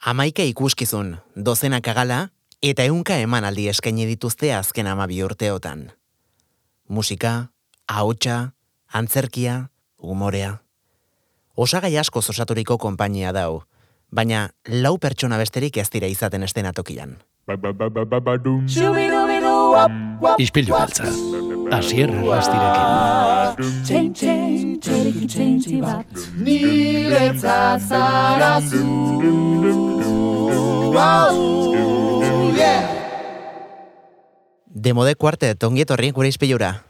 Amaika ikuskizun, dozenak agala, eta eunka emanaldi eskaini dituzte azken amabi urteotan. Musika, ahotsa, antzerkia, umorea. Osagai asko osaturiko konpainia dau, baina lau pertsona besterik ez dira izaten estenatokian. Ispilu beltza. Asier Rastirekin. Niretzat zara zu Wow, yeah. Demode kuarte, tongi etorri gure ispilura.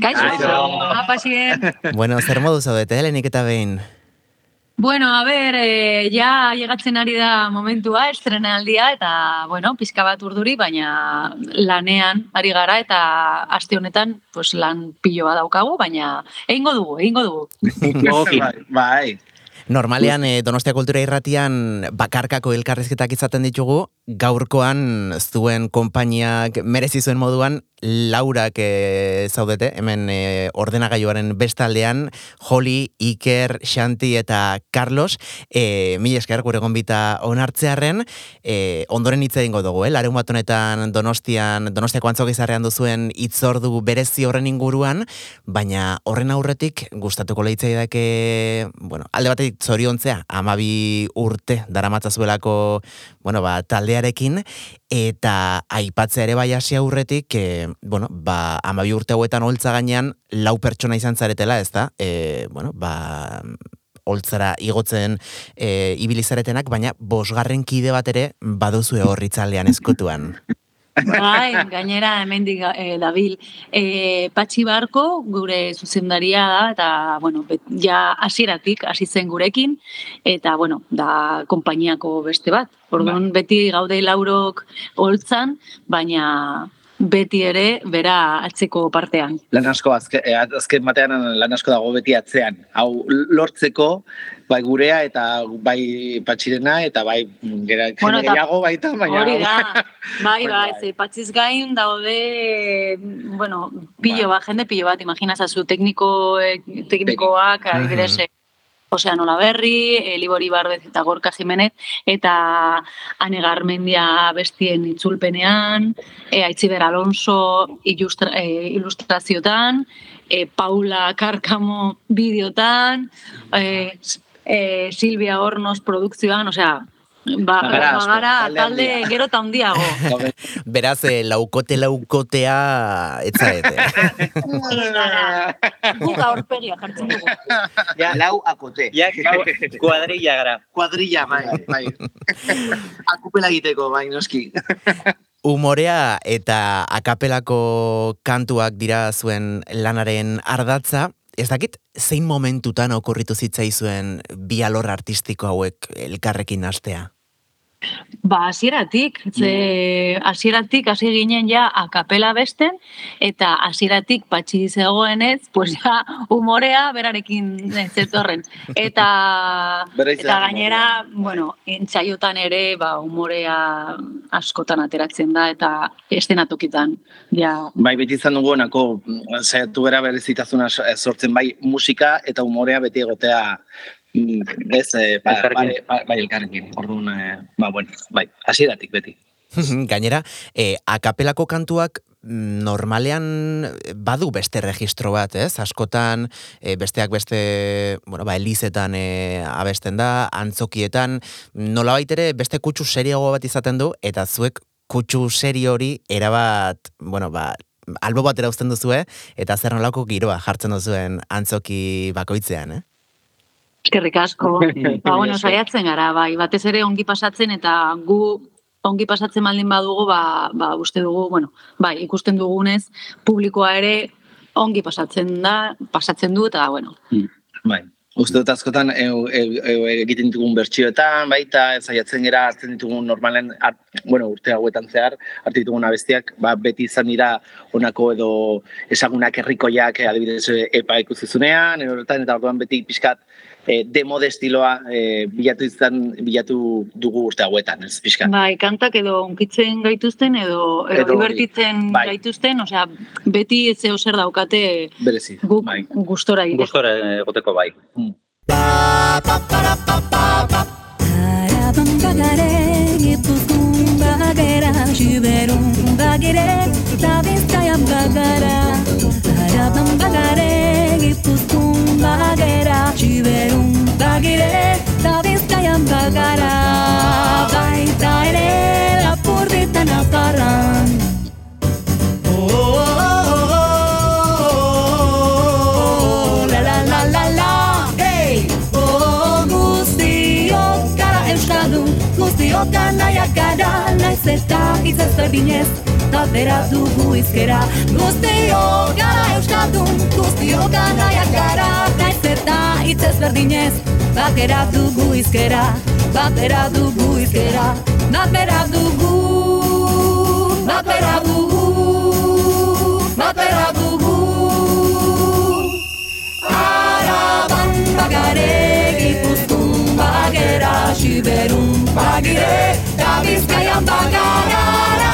Kaixo, apa xien. Bueno, zer modu zaudete, helenik eta behin. Bueno, a ver, eh, ja llegatzen ari da momentua, estrenaldia, eta, bueno, pizka bat urduri, baina lanean ari gara, eta aste honetan, pues, lan piloa daukagu, baina egingo dugu, egingo dugu. bai, bai. Normalean, eh, Donostia Kultura Irratian bakarkako elkarrizketak izaten ditugu, gaurkoan zuen konpainiak merezi zuen moduan Laurak eh, zaudete, hemen eh, ordenagailuaren bestaldean, Holly, Iker, Xanti eta Carlos, eh, mila esker gure gonbita onartzearen, eh, ondoren hitz egingo dugu, eh? larun bat honetan Donostian, Donostiako antzok izarrean duzuen itzordu berezi horren inguruan, baina horren aurretik gustatuko lehitzei dake, bueno, alde batetik zoriontzea, amabi urte daramatzazuelako, bueno, ba, taldearekin, eta aipatzea ere bai hasi aurretik, e, bueno, ba, amabi urte hauetan holtza gainean, lau pertsona izan zaretela, ez da? E, bueno, ba, holtzara igotzen e, ibilizaretenak, baina bosgarren kide bat ere baduzue horritzaldean eskutuan. Bai, gainera hemendik e, dabil. E, Patxi Barko gure zuzendaria da, eta, bueno, bet, ja hasieratik hasi zen gurekin, eta, bueno, da konpainiako beste bat. Orduan, beti gaude laurok holtzan, baina beti ere bera atzeko partean. Lan asko, azke, eh, azken batean lan asko dago beti atzean. Hau lortzeko, bai gurea eta bai patxirena eta bai gera, Bueno, gehiago baita, baina... Hori da, bai, Bai, bai, bai. ze patxiz gain daude, bueno, pillo bat, jende pillo bat, imaginazazu, tekniko, teknikoak, adibidez, eh, Osean Olaberri, eh, Libori Barbez eta Gorka Jimenez, eta Ane Garmendia bestien itzulpenean, e, Aitziber Alonso ilustra, eh, ilustraziotan, e, Paula Karkamo bideotan, e, e, Silvia Hornos produkzioan, osea, ba, Bagara asko, bagara talde gero eta handiago. Beraz, eh, laukote laukotea etzaete. Guk aurpegia jartzen dugu. Ja, lau akote. Ja, kuadrilla gara. Kuadrilla, bai, bai. Akupela egiteko, bai, noski. Umorea eta akapelako kantuak dira zuen lanaren ardatza, ez dakit zein momentutan okurritu zitzaizuen bi alor artistiko hauek elkarrekin hastea. Ba, hasieratik, ze hasieratik hasi ginen ja akapela besten, eta hasieratik patxi zegoenez, pues ja umorea berarekin zetorren. Eta, eta gainera, bueno, entzaiotan ere, ba, umorea askotan ateratzen da, eta estenatokitan, ja, Bai, beti izan dugu onako, mm, saiatu bera berezitazuna s- sortzen bai musika eta umorea beti egotea mm, ez, eh, ba, Elkarrekin. bai, elkarrekin. Orduan, eh, ba, bueno, bai, hasieratik beti. Gainera, eh, akapelako kantuak mm, normalean badu beste registro bat, ez? Askotan, eh, besteak beste, bueno, ba, elizetan eh, abesten da, antzokietan, nolabait ere beste kutsu serioago bat izaten du, eta zuek kutsu serio hori erabat, bueno, ba, albo bat erauzten duzue, eta zer nolako giroa jartzen duzuen antzoki bakoitzean, eh? Eskerrik asko. ba, bueno, saiatzen gara, bai, batez ere ongi pasatzen, eta gu ongi pasatzen baldin badugu, ba, ba uste dugu, bueno, bai, ikusten dugunez, publikoa ere ongi pasatzen da, pasatzen du, eta, bueno, Bai. Uste dut askotan eu, eu, eu, egiten ditugun bertsioetan, baita, saiatzen gera hartzen ditugun normalen, art, bueno, urte hauetan zehar, hartu ditugun abestiak, ba, beti izan dira honako edo esagunak herrikoiak, adibidez, epa ikusizunean, edo horretan, eta orduan beti pixkat eh, demode estiloa eh, bilatu izan, bilatu dugu urte hauetan, ez pixkat. bai, kantak edo unkitzen gaituzten, edo, edo, Edo divertitzen Bai. gaituzten, osea, beti zeo zer daukate Berezi, guk bai. gustora egiteko. Gustora egoteko bai. Siberun bagire, eta bizkaian bagara. Araban bagare, gipuzkun bagera, siberun bagire, eta bizkaian bagara. Baita ere, lapurditan azkarran. Oh, hey! Oh, guztiok ganaiak gara, naiz eta hitz ezberdinez, eta bera dugu izkera. Guztiok gara euskaldun, guztiok ganaiak gara, naiz eta hitz ezberdinez, batera dugu izkera, batera dugu izkera, batera dugu, batera dugu, batera dugu. Araban bagare, gipuzkun bagera, siberun bagire, eta bizkaian bagara.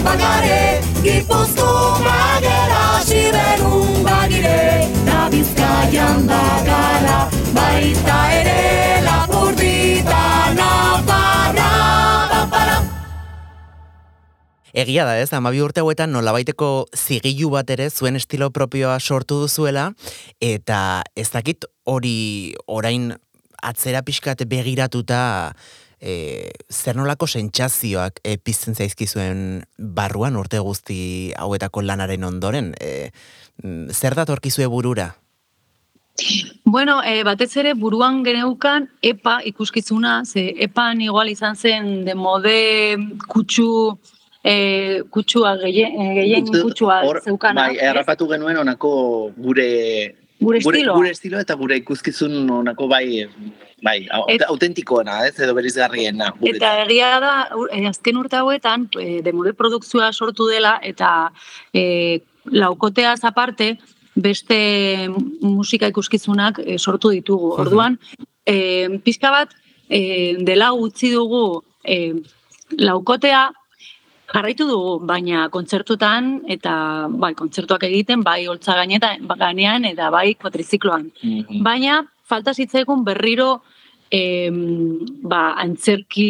Bagare, gipuzkun bagera, siberun bagire, eta bizkaian bagara. Baita ere lapurdita nafarra, papara. Egia da, ez, amabi urte hauetan nolabaiteko zigilu bat ere zuen estilo propioa sortu duzuela, eta ez dakit hori orain atzera pixkat begiratuta e, zer nolako sentsazioak e, pizten zaizkizuen barruan urte guzti hauetako lanaren ondoren. E, mm, zer datorkizue burura? Bueno, e, batez ere buruan geneukan EPA ikuskizuna, ze EPAan igual izan zen de mode kutsu e, kutsua gehien, eh, gehien dut, kutsua hor, zeukana. Bai, ez? errapatu genuen onako gure Gure gure, estiloa. gure estilo eta gure ikuskizun onako bai bai, autentikoena, ez, edo berizgarriena. Eta egia da, eh, azken urte hauetan, e, demode produkzioa sortu dela, eta e, laukoteaz aparte, beste musika ikuskizunak e, sortu ditugu. Orduan, e, pixka bat, e, dela utzi dugu e, laukotea, jarraitu dugu, baina kontzertutan, eta bai, kontzertuak egiten, bai holtza ganean, eta bai kuatrizikloan. Mhm. Baina, falta zitzaigun berriro em, ba, antzerki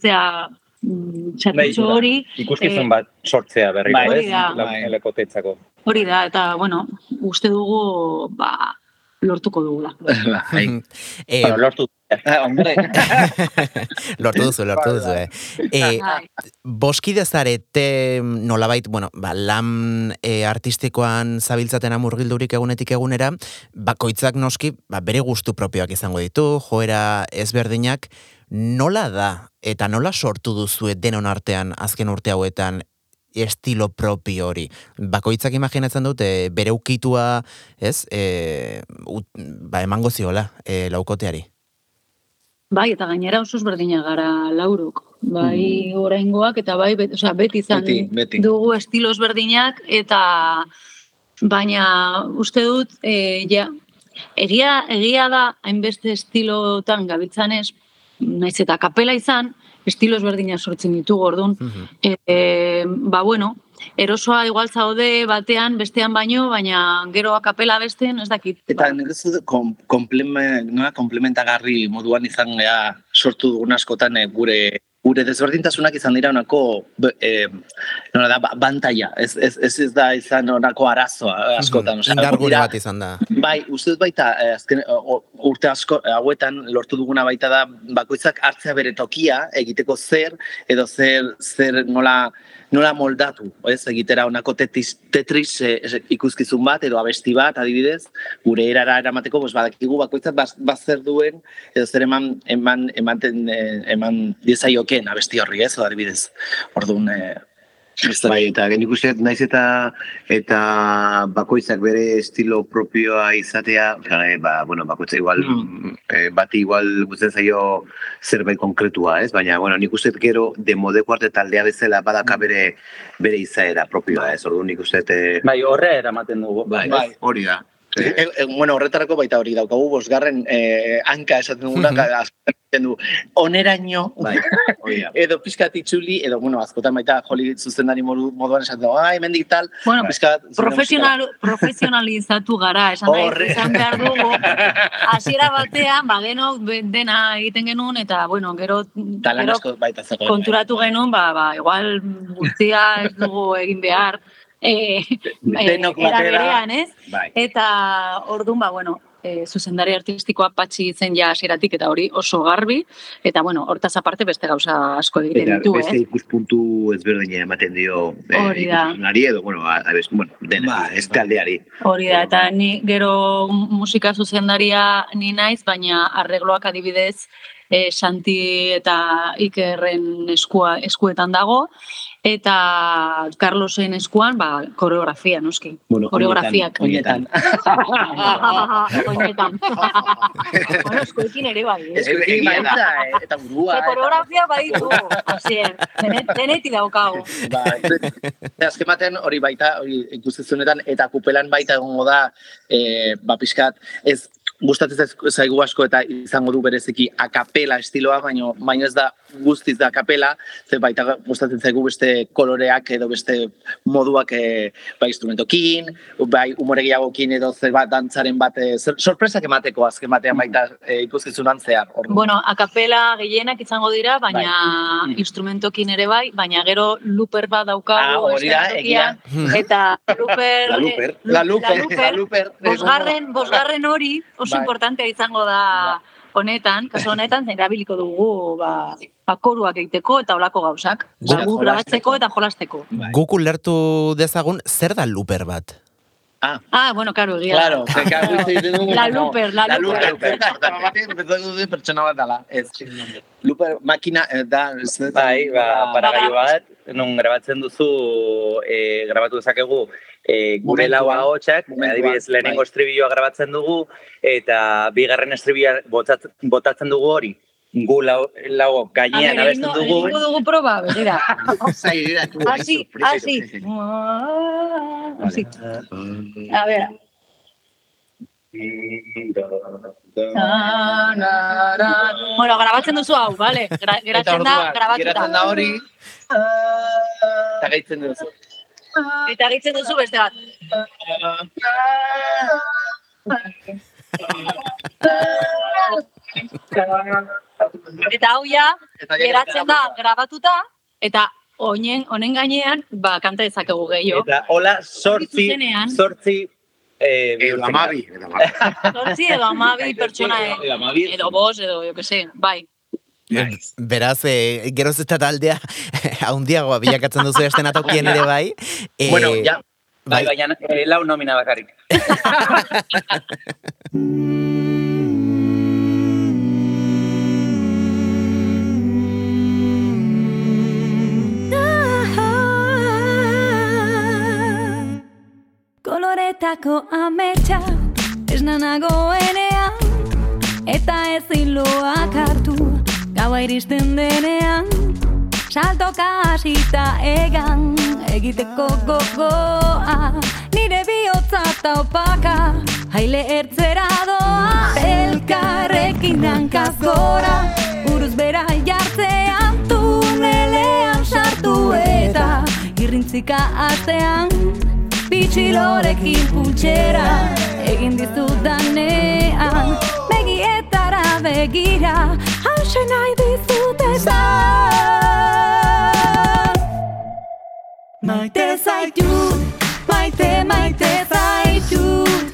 zea mm, zerbitzu Bai, hori, Ikuskizun Eh, bat sortzea berriro, bai, hori ez? da. La- Bai. Hori da, eta, bueno, uste dugu, ba, lortuko dugula. Bai. E, Bueno, lortu. Ah, hombre, lortu duzu, lortu duzu, eh. E, Bai. Boskide zarete nolabait, bueno, ba, lan e, artistikoan zabiltzaten amurgildurik egunetik egunera, bakoitzak noski, ba, bere gustu propioak izango ditu, joera ezberdinak, nola da eta nola sortu duzue denon artean azken urte hauetan estilo propio hori. Bakoitzak imaginatzen dute bere ukitua, ez, e, ut, ba, emango ziola e, laukoteari. Bai, eta gainera oso ezberdinak gara lauruk. Bai, oraingoak eta bai, bet, osea, beti izan Beti, beti. dugu estilo ezberdinak eta baina uste dut e, ja, egia, egia da hainbeste estilotan gabiltzanez, naiz eta kapela izan, estilo ezberdinak sortzen ditugu, orduan, e, e, ba bueno, erosoa igual zaude batean, bestean baino, baina gero a kapela bestean, ez dakit. Eta ba, nik ez dut kom, komplemen, nola, komplementagarri moduan izan gea sortu dugun askotan eh, gure gure desberdintasunak izan dira onako eh, nola da, ba- bantaia, ez, ez, ez, ez da izan onako arazoa eh, askotan. osea, Indargune dira- bat izan da. Bai, uste dut baita, eh, azken, urte asko hauetan lortu duguna baita da bakoitzak hartzea bere tokia egiteko zer edo zer zer nola nola moldatu, ez egitera onako tetris, tetris ez- ikuskizun bat edo abesti bat adibidez, gure erara eramateko, pues badakigu bakoitzak baz, bazer duen edo zer eman eman eh, eman diezaioken abesti horri, ez, adibidez. Orduan eh, Bai, eta nik uste naiz eta eta bakoitzak bere estilo propioa izatea, eh, ba, bueno, bakoitza igual, Mm. eh, bati igual gutzen zaio zerbait konkretua, ez? Baina, bueno, nik uste gero demodeko arte taldea bezala badaka bere bere izaera propioa, ez? Orduan nik uste eh, Bai, horre eramaten dugu. bai, Bai. hori da. E, e, bueno, horretarako baita hori daukagu, bosgarren eh, hanka esaten duguna, azten du, oneraino, Bai, da. edo pizkat itxuli, edo, bueno, azkotan baita joli zuzendari modu, moduan esaten du, ai, mendik tal, Bueno, pizkat... profesional, profesionalizatu gara, esan nahi, Horre. esan behar dugu, hasiera batean, ba, be- dena egiten genuen, eta, bueno, gero, gero konturatu genuen, ba, ba, igual guztia ez dugu egin behar, eh, Denok era batera. berean, ez? Bai. Eta orduan, ba, bueno, e, zuzendari artistikoa patxi zen ja hasieratik eta hori oso garbi, eta bueno, hortaz aparte beste gauza asko egiten Eta ditu, beste eh? ikuspuntu ezberdina ematen dio eh, Hori da. ikuspunari edo, bueno, a, a, bueno, dena, Bai, ez taldeari. Hori da, eta ni gero musika zuzendaria ni naiz, baina arregloak adibidez e, Santi eta Ikerren eskua, eskuetan dago, eta Carlosen eskuan, ba, koreografia, noski. Bueno, Koreografiak. Oinetan. Oinetan. bueno, eskuekin ere bai, eh? Eskuekin Egia da. eh, eta burua. E, koreografia baditu, hasier, denet- deneti daukagu. Bai, Eta azken batean hori baita, hori ikustezunetan, eta kupelan baita egongo da, e, ba, pixkat, ez gustatzen zaigu asko eta izango du bereziki akapela estiloa, baino, baino ez da guztiz da akapela, ze baita gustatzen zaigu beste koloreak edo beste moduak e, bai instrumentokin, bai umore gehiagokin edo zer bat dantzaren bat, e, sorpresak emateko azken batean baita e, ikuskizunan zehar. Orduan. Bueno, akapela gehienak izango dira, baina Bai. instrumentokin ere bai, baina gero luper bat Ah, daukagu hori da, eszenatokian, eta luper, La Luper. eh, La Luper, la la Luper. bosgarren, bosgarren hori oso Bai. importantea izango da honetan, kasu honetan, erabiliko dugu ba, ba, koruak egiteko eta olako gauzak. Gu- Ba, gu grabatzeko eta jolasteko. Guk ulertu dezagun, zer da luper bat? Ah, bueno, karo, egia. Claro, vez egiten dugu, La no. Luper, la la Luper. Dut pertsona bat dela. Ez. Luper makina eh, da, Bai, ba, paragailu bat, non grabatzen duzu, e, grabatu dezakegu, e, gure lau ahotsak, adibidez lehenengo bai. estribilloa grabatzen dugu, eta bigarren estribilloa botatzen, botatzen dugu hori. Gu lau, lau A gainean ver, abesten dugu, egingo dugu proba, begira. Zai, Así, así. sorpresa. Así. A ver. Bueno, grabatzen duzu hau, vale? Gra geratzen da, grabatuta. Geratzen da hori. Eta gaitzen duzu. Eta gehitzen duzu beste bat. Eta hau ja, geratzen da, grabatuta, eta honen, honen gainean, ba, kanta dezakegu gehiago. eta hola sortzi, sortzi, e, Edo amabi. Zortzi edo amabi pertsona, eh, Edo edo bos, edo, jo que sé, bai. Beraz, e, geroz eta taldea haundiagoa bilakatzen duzu estenatokien ere bai. E, Bueno, ja, bai, bai, baina e, lau nomina bakarrik. Koloretako ametsa esna iristen denean Saltoka hasita egan egiteko gogoa Nire bihotza taupaka haile ertzera doa Elkarrekin hankaz gora buruz bera jartzean Tunelean sartu eta irrintzika artean Bitxilorekin pultsera egin dizudanean Begietara begira hause nahi dizut esan Maite zaitut, maite, maite zaitut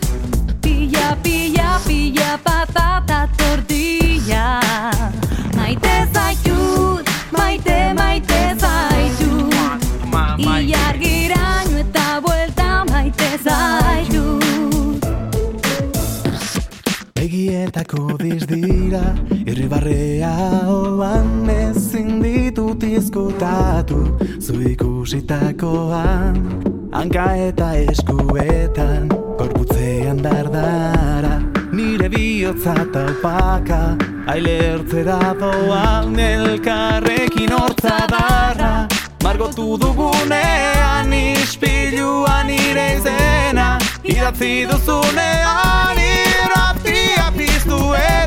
Begietako dizdira Irribarrea hoan ezin ditut izkutatu Zu ikusitakoan Hanka eta eskuetan Korputzean dardara Nire bihotza taupaka Aile ertzera doan Elkarrekin hortza darra Margotu dugunean Ispiluan nire izena Idatzi duzunean piztu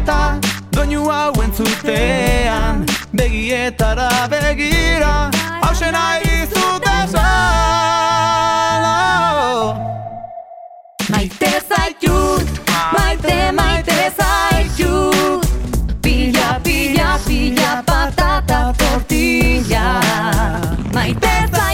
eta Doinu hau entzutean Begietara begira Hauxe nahi dizut esan Maite zaitut, maite, maite zaitut. Pila, pila, pila, patata tortilla. Maite zaitut,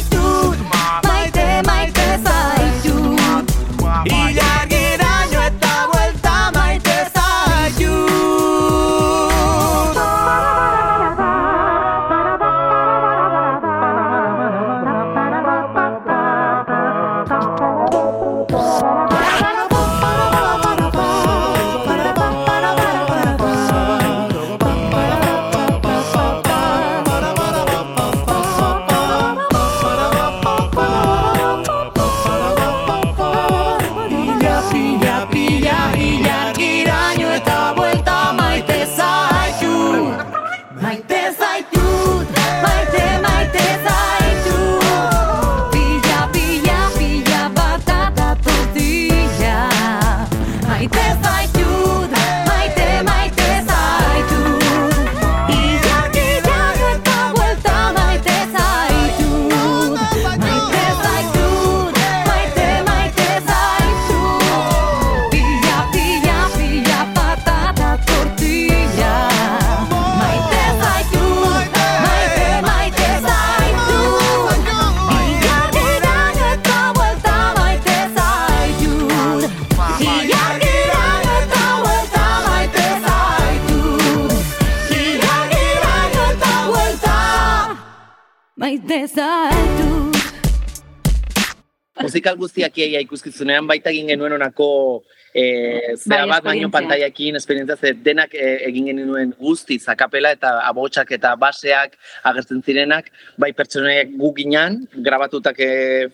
Musikal guztiak iaia ikuskizunean baita egin genuen onako e, zera Bai, bat baino pantaiakin esperientzia ze denak e, egin genuen guztiz akapela eta abotsak eta baseak agertzen zirenak bai pertsonaiak gu ginan grabatutak e,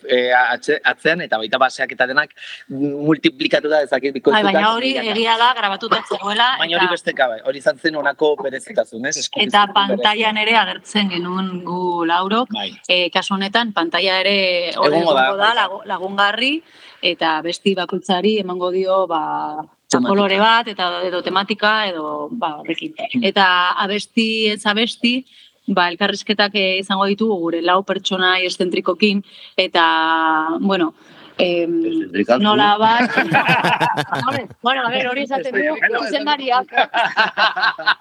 e, atze- atzean eta baita baseak eta denak multiplikatuta dezakit Bai, bikoiztuta. baina hori egia da, grabatuta zegoela, Baina hori beste kabe, hori izan zen onako berezitasun, ez? Eta pantailan ere agertzen genuen gu laurok. Bai. E, kasu honetan, pantaila ere hor Egongo da, da, lagungarri, eta besti bakoitzari emango dio, ba, kolore bat, eta edo tematika, edo, ba, horrekin. Eta abesti ez abesti, ba, elkarrizketak eh, izango ditugu gure lau pertsona eszentrikokin, eta, bueno, Eszentrikak, nola bat, bueno, a ver, hori esaten du, izendariak,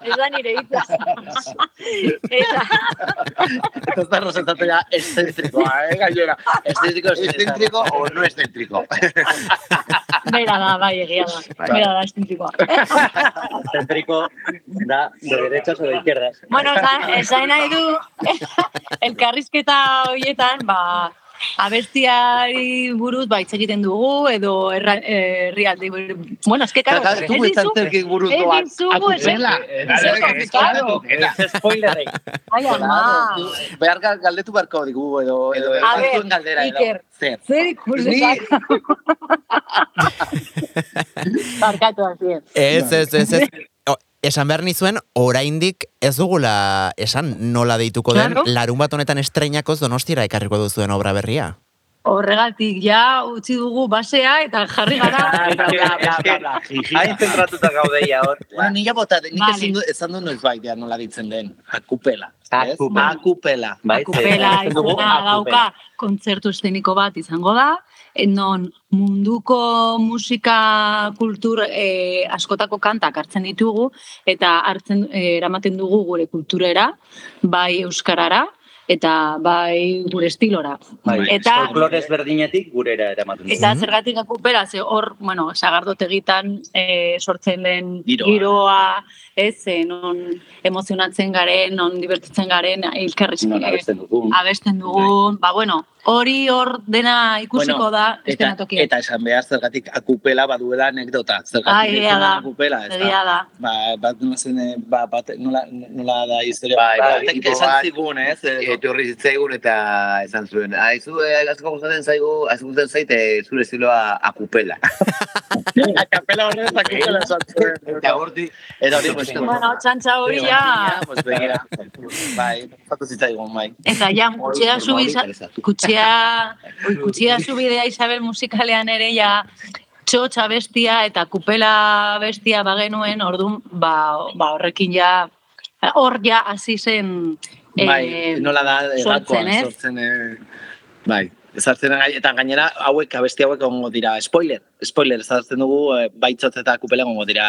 ez da nire hitza. Eta, Eta ez da rosetatea eszentrikoa, eh, gainera. Eszentriko, ¿Excéntrico o no excéntrico? bera da, bai, egia da. Bera da, estintzikoa. Centrico da de derechas o de izquierdas. Bueno, esan, esan nahi du, elkarrizketa horietan, ba, abestiari buruz ba hitz egiten dugu edo eh, herrialde buruz. Bueno, eske claro, Claro, tú ez estás dizu- cerca buruz ez doa. ez- Akupela. ez es complicado. Ez spoilerrei. Ai, ama. Behar gal- galdetu beharko digu edo edo A ver, zuen galdera edo. Zer. Zer ikusi Barkatu hasi. Ez, ez, ez, ez. Esan behar nizuen, oraindik ez dugula esan nola deituko den, Claro. larun bat honetan estreinakoz donostira ekarriko duzuen obra berria. Horregatik ja utzi dugu basea eta jarri gara. Hain zentratuta gaudeia hor. Bueno, nila bota, nik Vale. ezin du, esan du noiz baita nola ditzen den. Akupela. ez? Akupela. Akupela. Bai, Akupela akupela. dauka kontzertu eszeniko bat izango da, non munduko musika kultur eh, askotako kantak hartzen ditugu eta hartzen eh, eramaten dugu gure kulturera, bai euskarara eta bai gure estilora. Bai, Eta folklore ezberdinetik gurera eramaten dugu. Eta zergatik akupera, ze hor, bueno, sagardotegitan e, sortzen den Giroa. giroa, ez, e, non emozionatzen garen, non divertitzen garen, elkarrizki, Non abesten dugun. abesten dugun, ba, bueno, hori hor dena ikusiko Bueno, da Eta, estenatokian. eta esan behar zergatik akupela baduela anekdota. Ah, Zergatik deitzen da. akupela, ez Egia da. Ba, bat nola zen, eh, ba, bat, nola, nola da historia. Bai, ba, batek tipo esan bat, zigun, ez? eh, Etorri zitzaigun eta esan zuen, aizu, eh, asko gustatzen zaigu, asko gustatzen zaite zure estiloa akupela. Akapela horrez akupela esan zuen. Eta horti, Eta hori, pues, Bueno, txantxa hori ja, Pues begira, bai, fatu zitzaigun, bai. eta ja, subiza, kutxea Oikutxia, oikutxia zubidea Isabel musikalean ere ja txotxa bestia eta kupela bestia bagenuen, orduan, ba, ba horrekin ja, hor ja hasi zen Bai, nola da, sortzen, ez? sortzen, eh, bai. Ezartzen eta gainera hauek abesti hauek egongo dira spoiler, spoiler ezartzen dugu e, baitzotz eta kupela egongo dira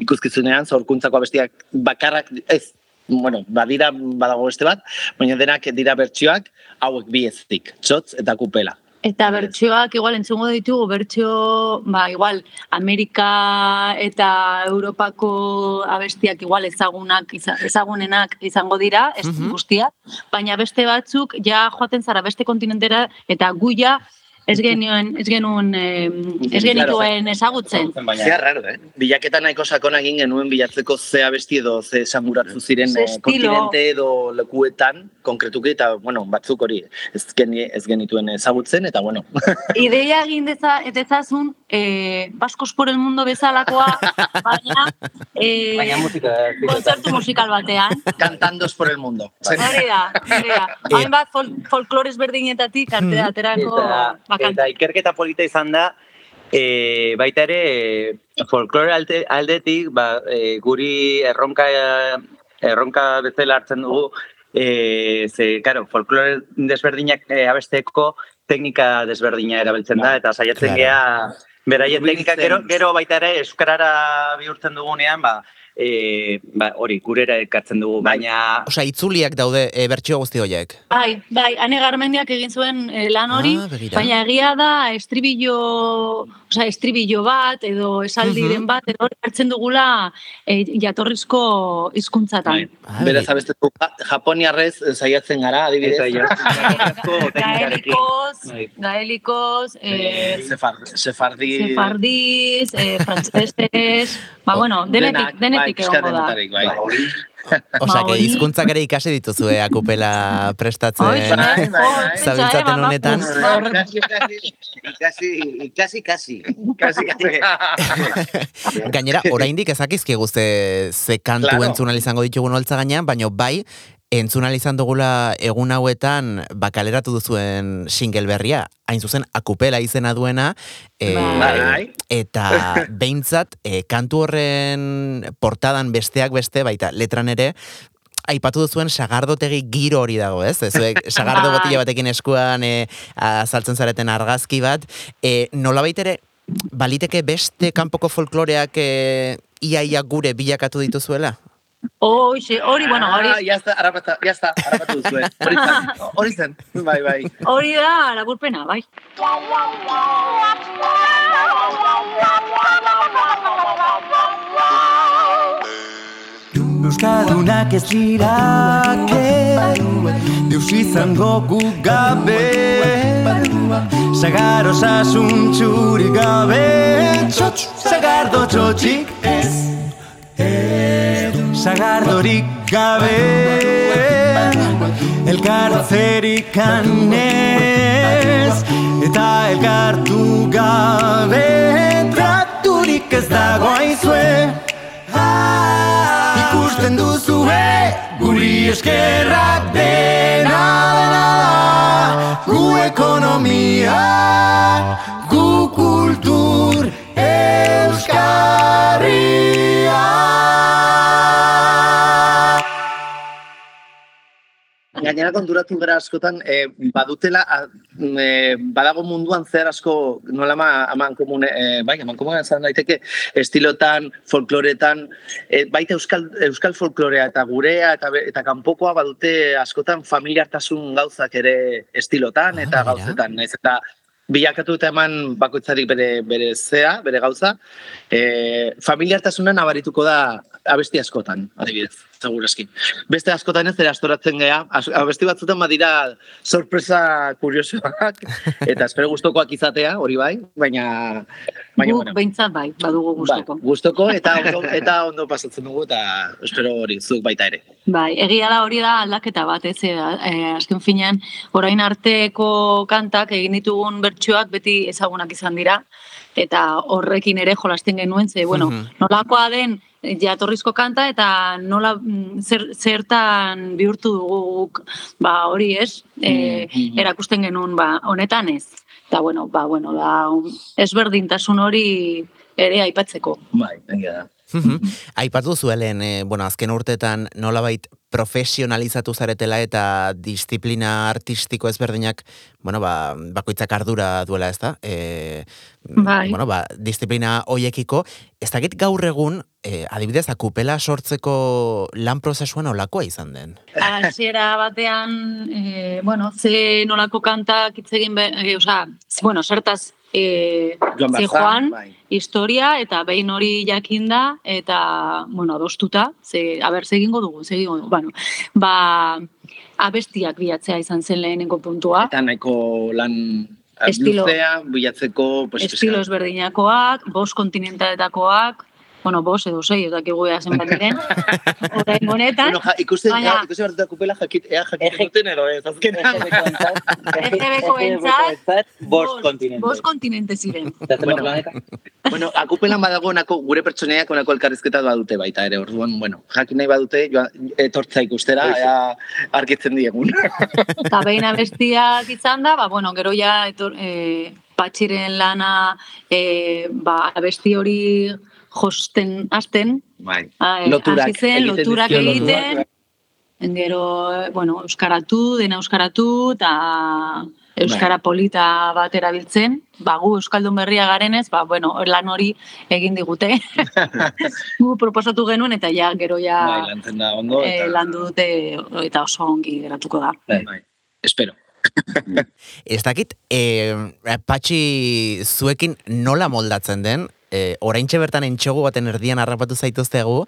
ikuskizunean zorkuntzako abestiak bakarrak ez bueno, badira badago beste bat, baina denak dira bertsioak hauek bi ezik, txotz eta kupela. Eta bertsioak igual entzungo ditugu, bertsio, ba, igual, Amerika eta Europako abestiak igual ezagunak, ezagunenak izango dira, ez Mhm. guztiak, baina beste batzuk ja joaten zara beste kontinentera eta gu ja ez genuen, ez genuen, eh, ez genituen ezagutzen. Zea raro, eh? Bilaketa nahiko sakona egin genuen bilatzeko ze abesti edo ze esanguratzu ziren eh, kontinente edo lekuetan konkretuki eta, bueno, batzuk hori ez, geni, ez genituen ezagutzen eta, bueno, Ideia egin deza, dezazun, eh, Baskos por el mundo bezalakoa, baina, eh, Baina musika... kontzertu musikal batean. cantandos por el mundo. Hori da, hori da. Hainbat fol folklores berdinetatik arte aterako Eta, bakan. eta ikerketa polita izan da, e, baita ere e, folklore alde, aldetik ba, e, guri erronka erronka bezala hartzen dugu e, ze, karo, folklore desberdinak e, abesteko teknika desberdina erabiltzen da, eta saiatzen Claro. gea beraien teknika, gero, gero baita ere euskarara bihurtzen dugunean, ba, e, ba, hori, gurera ekartzen dugu, baina... Osea, itzuliak daude e, bertsio guzti horiek. Bai, bai, ane garmendiak egin zuen eh, lan hori, Ah, baina egia da estribillo, osea, estribillo bat edo esaldiren Mhm. bat, edo hori hartzen dugula eh, jatorrizko hizkuntzatan. Ah, Beraz abestu japoniarrez eh, saiatzen gara, adibidez. Eta. Gaelikoz, Bai. gaelikoz, eh, Sefar, sefardi... sefardiz, eh, frantzesez, ba, bueno, denetik, denetik bai, egongo da. denetarik, bai. Osea, que hizkuntzak ere ikasi dituzue akupela prestatzen. Bai, bai, bai. Zabiltzaten honetan. Ikasi, ikasi, ikasi, ikasi. Kasi, kasi. Gainera, oraindik ezakizkigu ze, ze kantu Claro. entzun ahal izango ditugun holtza gainean, baina bai, entzun izan dugula egun hauetan bakaleratu duzuen single berria, hain zuzen akupela izena duena, e, Bai. eta behintzat, e, kantu horren portadan besteak beste, baita letran ere, aipatu duzuen sagardotegi giro hori dago, ez? Zuek sagardo Bai. botila batekin eskuan e, azaltzen zareten argazki bat, e, nolabait ere, baliteke beste kanpoko folkloreak e, iaia gure bilakatu dituzuela? Hoxe, hori, bueno, Ah, hori, ya está, harapata, ya está, harapatu duzue. Hori zen, hori zen, bai, bai. hori da laburpena, bai. Euskaldunak ez dirake Deus izango gu gabe Sagar osasun txuri gabe Txotx, sagardo txotxik ez Sagardorik gabe Elkartzerik kanez Eta elkartu gabe Traturik ez dago aizue. Ikusten duzue Guri eskerrak dena dena Gu ekonomia Gu kultur Euskarria Gainera konturatu gara askotan, eh, badutela, a, eh, badago munduan zer asko, nola ama, aman komune, eh, bai, aman komune zan daiteke, estilotan, folkloretan, eh, baita euskal, euskal folklorea eta gurea eta, eta kanpokoa badute askotan familiartasun gauzak ere estilotan eta Ah, gauzetan, naiz eta bilakatu eta eman bakoitzarik bere, bere zea, bere gauza, eh, familiartasuna nabarituko da abesti askotan, adibidez, segurazki. Beste askotan ez ere astoratzen gea, abesti batzutan badira sorpresa kuriosoak, eta espero gustokoak izatea, hori bai, baina, baina Guk bueno. behintzat bai, badugu gustoko. Ba, gustoko eta ondo, eta ondo pasatzen dugu eta espero hori zuk baita ere. Bai, egia da hori da aldaketa bat, ez, eh, eh, azken finean, orain arteko kantak egin ditugun bertsioak beti ezagunak izan dira, eta horrekin ere jolasten genuen, ze, bueno, Mhm. nolakoa den jatorrizko kanta eta nola mm, zer, zertan bihurtu dugu guk, ba hori ez, e, erakusten genuen ba honetan ez. Eta bueno, ba bueno, da ezberdintasun hori ere aipatzeko. Bai, egia da. Mhm. Aipatu zuelen, e, bueno, azken urtetan nolabait profesionalizatu zaretela eta disiplina artistiko ezberdinak, bueno, ba, bakoitzak ardura duela, ez da? E, Bai. Bueno, ba, disiplina hoiekiko, ez dakit gaur egun, e, adibidez, akupela sortzeko lan prozesuan olakoa izan den. Hasiera batean, e, bueno, ze nolako kantak hitz egin, be, e, osea, bueno, zertaz e, Joan bai. historia eta behin hori jakinda eta bueno, adostuta, ze a ber, ze egingo dugu, ze egingo dugu. Bueno, ba abestiak bilatzea izan zen lehenengo puntua. Eta nahiko lan Estilo. luzea, bilatzeko, pues, estilo ezberdinakoak, bost kontinentaetakoak, bueno, bost edo sei, ez dakigu ea zenbat diren. Orain honetan, Bueno, ja, ikusten, Baina- ja, ikusten behar dut kupela jakit, ea jakiten duten edo ez, azkenan. FBko entzat, bost kontinente. bost kontinente ziren. Bueno. bueno, akupelan badago onako, gure pertsoneiak onako elkarrizketa badute baita ere, orduan, bueno, jakin nahi badute, joan, etortza ikustera, ea argitzen diegun. Eta behin abestiak izan da, ba, bueno, gero ja etor, e, patxiren lana e, ba, abesti hori josten hasten, Bai. a, e, Loturak hasi zen, egiten loturak egiten, gero, e, bueno, euskaratu, dena euskaratu, eta euskara polita bat erabiltzen, ba, gu euskaldun berria garenez, ba, bueno, lan hori egin digute. gu proposatu genuen, eta ja, gero ja Bai, lantzen da ondo, e, eta... landu dute, eta oso ongi geratuko da. Bai, espero. Ez dakit, e, patxi zuekin nola moldatzen den, e, oraintxe bertan entxegu baten erdian harrapatu zaituztegu,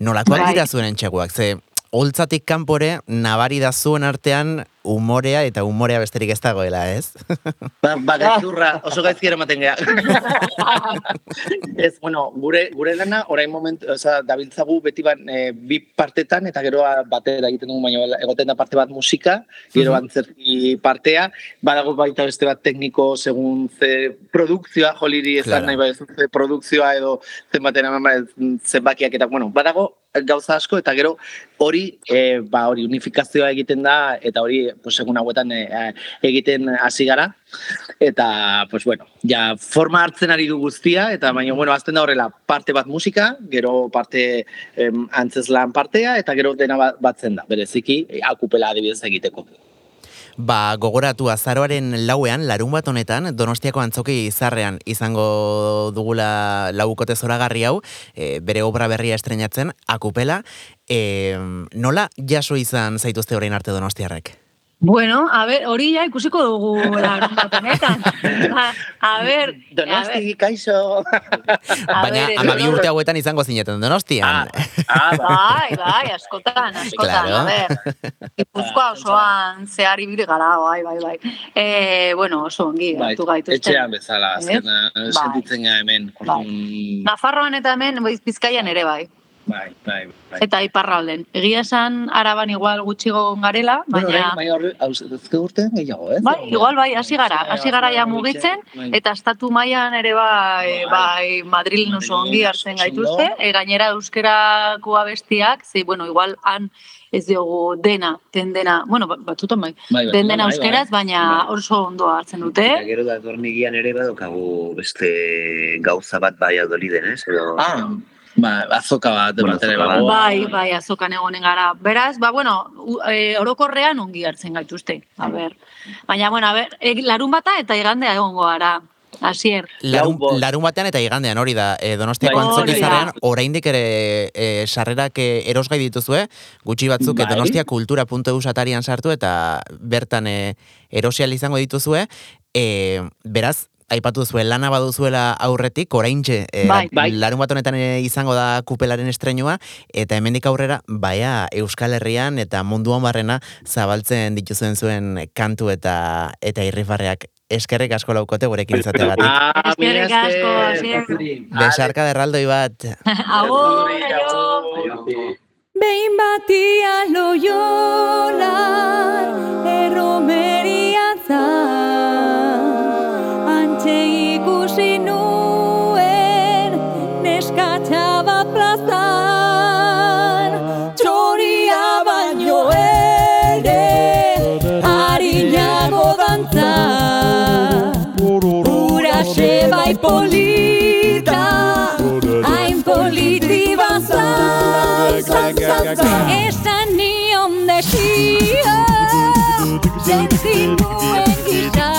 nolakoak Bai. dira zuen entxeguak, ze holtzatik kanpore nabari da zuen artean umorea eta umorea besterik ez dagoela, ez? Ba, ba gaizurra, oso gaizki eramaten geha. ez, bueno, gure, gure lana, orain moment, oza, dabiltzagu beti ban, e, bi partetan, eta gero batera egiten dugu, baina egoten da parte bat musika, gero Mhm. antzerki partea, badago baita beste bat tekniko segun ze produkzioa, joliri esan Claro. nahi badezu, ze produkzioa edo zenbaten eman ba, zenbakiak eta, bueno, badago gauza asko, eta gero hori, e, ba, hori unifikazioa egiten da, eta hori, pues, segun hauetan e, egiten hasi gara, eta, pues, bueno, ja, forma hartzen ari du guztia, eta baina, bueno, azten da horrela, parte bat musika, gero parte em, antzeslan partea, eta gero dena ba- batzen da, bereziki, e, akupela adibidez egiteko. Ba, gogoratu azaroaren lauean, larun bat honetan, Donostiako antzoki izarrean izango dugula laukote zoragarri hau, e, bere obra berria estrenatzen, akupela. E, nola jaso izan zaituzte orain arte Donostiarrek? Bueno, a ver, hori ja ikusiko dugu larun bat honetan. A, a ver, Donosti, kaixo! a Baina, ver, amabi edo- urte hauetan izango zineten Donostian. Ah, ba. Bai, bai, askotan, askotan, Claro. a ver. Gipuzkoa osoan zehar ibili gara, bai, bai, bai. Eh, bueno, oso ongi, Bai, hartu gaituzten. etxean bezala, Ez? azken, eh, Bai. sentitzen gara hemen. Bai. Nafarroan eta hemen, Bizkaian ere bai. Bai, bai, bai. Eta iparralden. Egia esan, araban igual gutxigo garela, Bueno, baina... orain, baina horre, hauzke urte gehiago, ez? Bai, igual bai, hasi gara, hasi gara ja mugitzen, Bai. eta estatu mailan ere bai, bai, Madrilen oso ongi hartzen gaituzte, e, gainera euskerako abestiak, ze, bueno, igual han ez diogu dena, den dena, bueno, ba- batzutan bai, Bai, bai, den dena bai, bai. euskeraz, baina Bai. oso ondo hartzen dute. Eta gero da dormigian ere badokagu beste gauza bat bai adoliden, ez? Edo, Ah, ba, azoka bat, Bueno, bat ere azoka bago. Bai, bai, azokan egonen gara. Beraz, ba, bueno, e, orokorrean ongi hartzen gaituzte. A ber. Baina, bueno, a ber, e, larun bata eta igandea egongo gara. Asier. Larun, larun batean eta igandean hori da, e, Donostiako Bai, antzoki izarrean, oraindik ere e, sarrerak e, erosgai dituzue, gutxi batzuk Bai. e, donostiakultura.eu satarian sartu eta bertan e, erosial izango dituzue, e, beraz, aipatu zuen lana baduzuela aurretik, oraintxe, e, Bai. Bai. larun bat honetan e, izango da kupelaren estrenua, eta hemendik aurrera, baia Euskal Herrian eta munduan barrena zabaltzen dituzuen zuen kantu eta eta irrifarreak eskerrik asko laukote gurekin izateagatik. Ah, mila Eskerrik asko. Besarka derraldoi bat. Agur. Behin batia loiolan zan, zan, zan. Esan nion desio Zentzituen gisa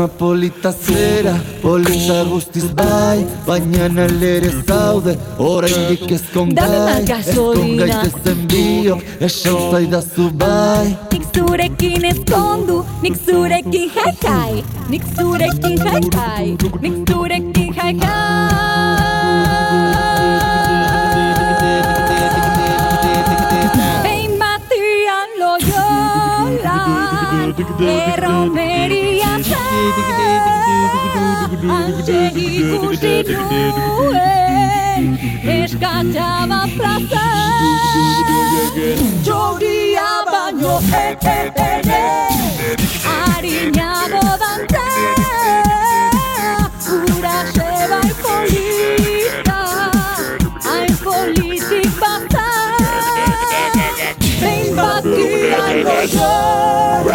Dama polita zera, polita guztiz bai Baina nalere zaude, oraindik ezkon Dame gai más gasolina. Ezkon gaitezen biok, esan zaidazu bai Nik zurekin ezkondu, nik zurekin jaikai Nik zurekin jaikai, nik zurekin jaikai Behin batian loiolan, erromeria Antxe ikusi nuen, eskatxaba plazan Txoria baino etetene Harinago dantza Ura bai polita Hain politik bata Behin batian gozoa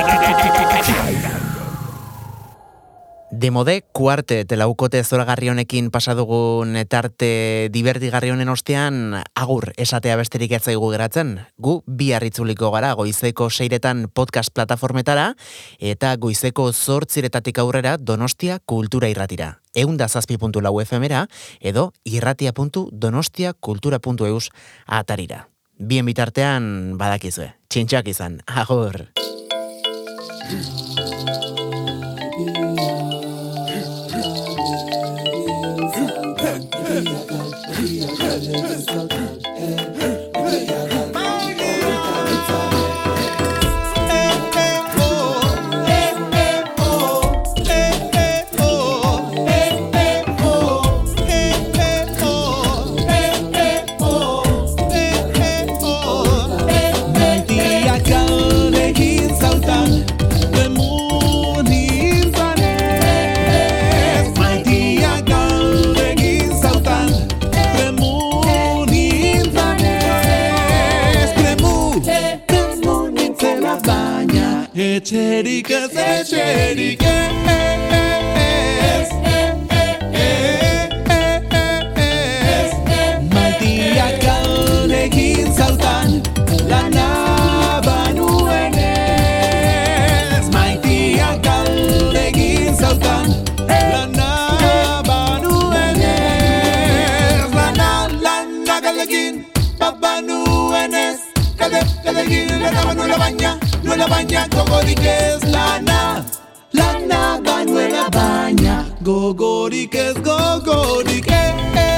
Demode kuarte telaukote zoragarri honekin pasadugun etarte divertigarri honen ostean agur esatea besterik ez zaigu geratzen. Gu bi harritzuliko gara goizeko seiretan podcast plataformetara eta goizeko zortziretatik aurrera donostia kultura irratira. Eunda zazpi puntu lau efemera edo irratia.donostiakultura.eus atarira. Bien bitartean badakizue. Txintxak izan. Agur. Maitiak Etxerik ez, etxerik ez. Maitiak aldekin zautan Lana banuenez Maitiak aldekin zautan Lana banuenez Lana, lana galdekin Babanuenez Galde, galdekin lana banuela baina Nuela baina gogorik ez lana Lana banuela baina Gogorik ez, gogorik ez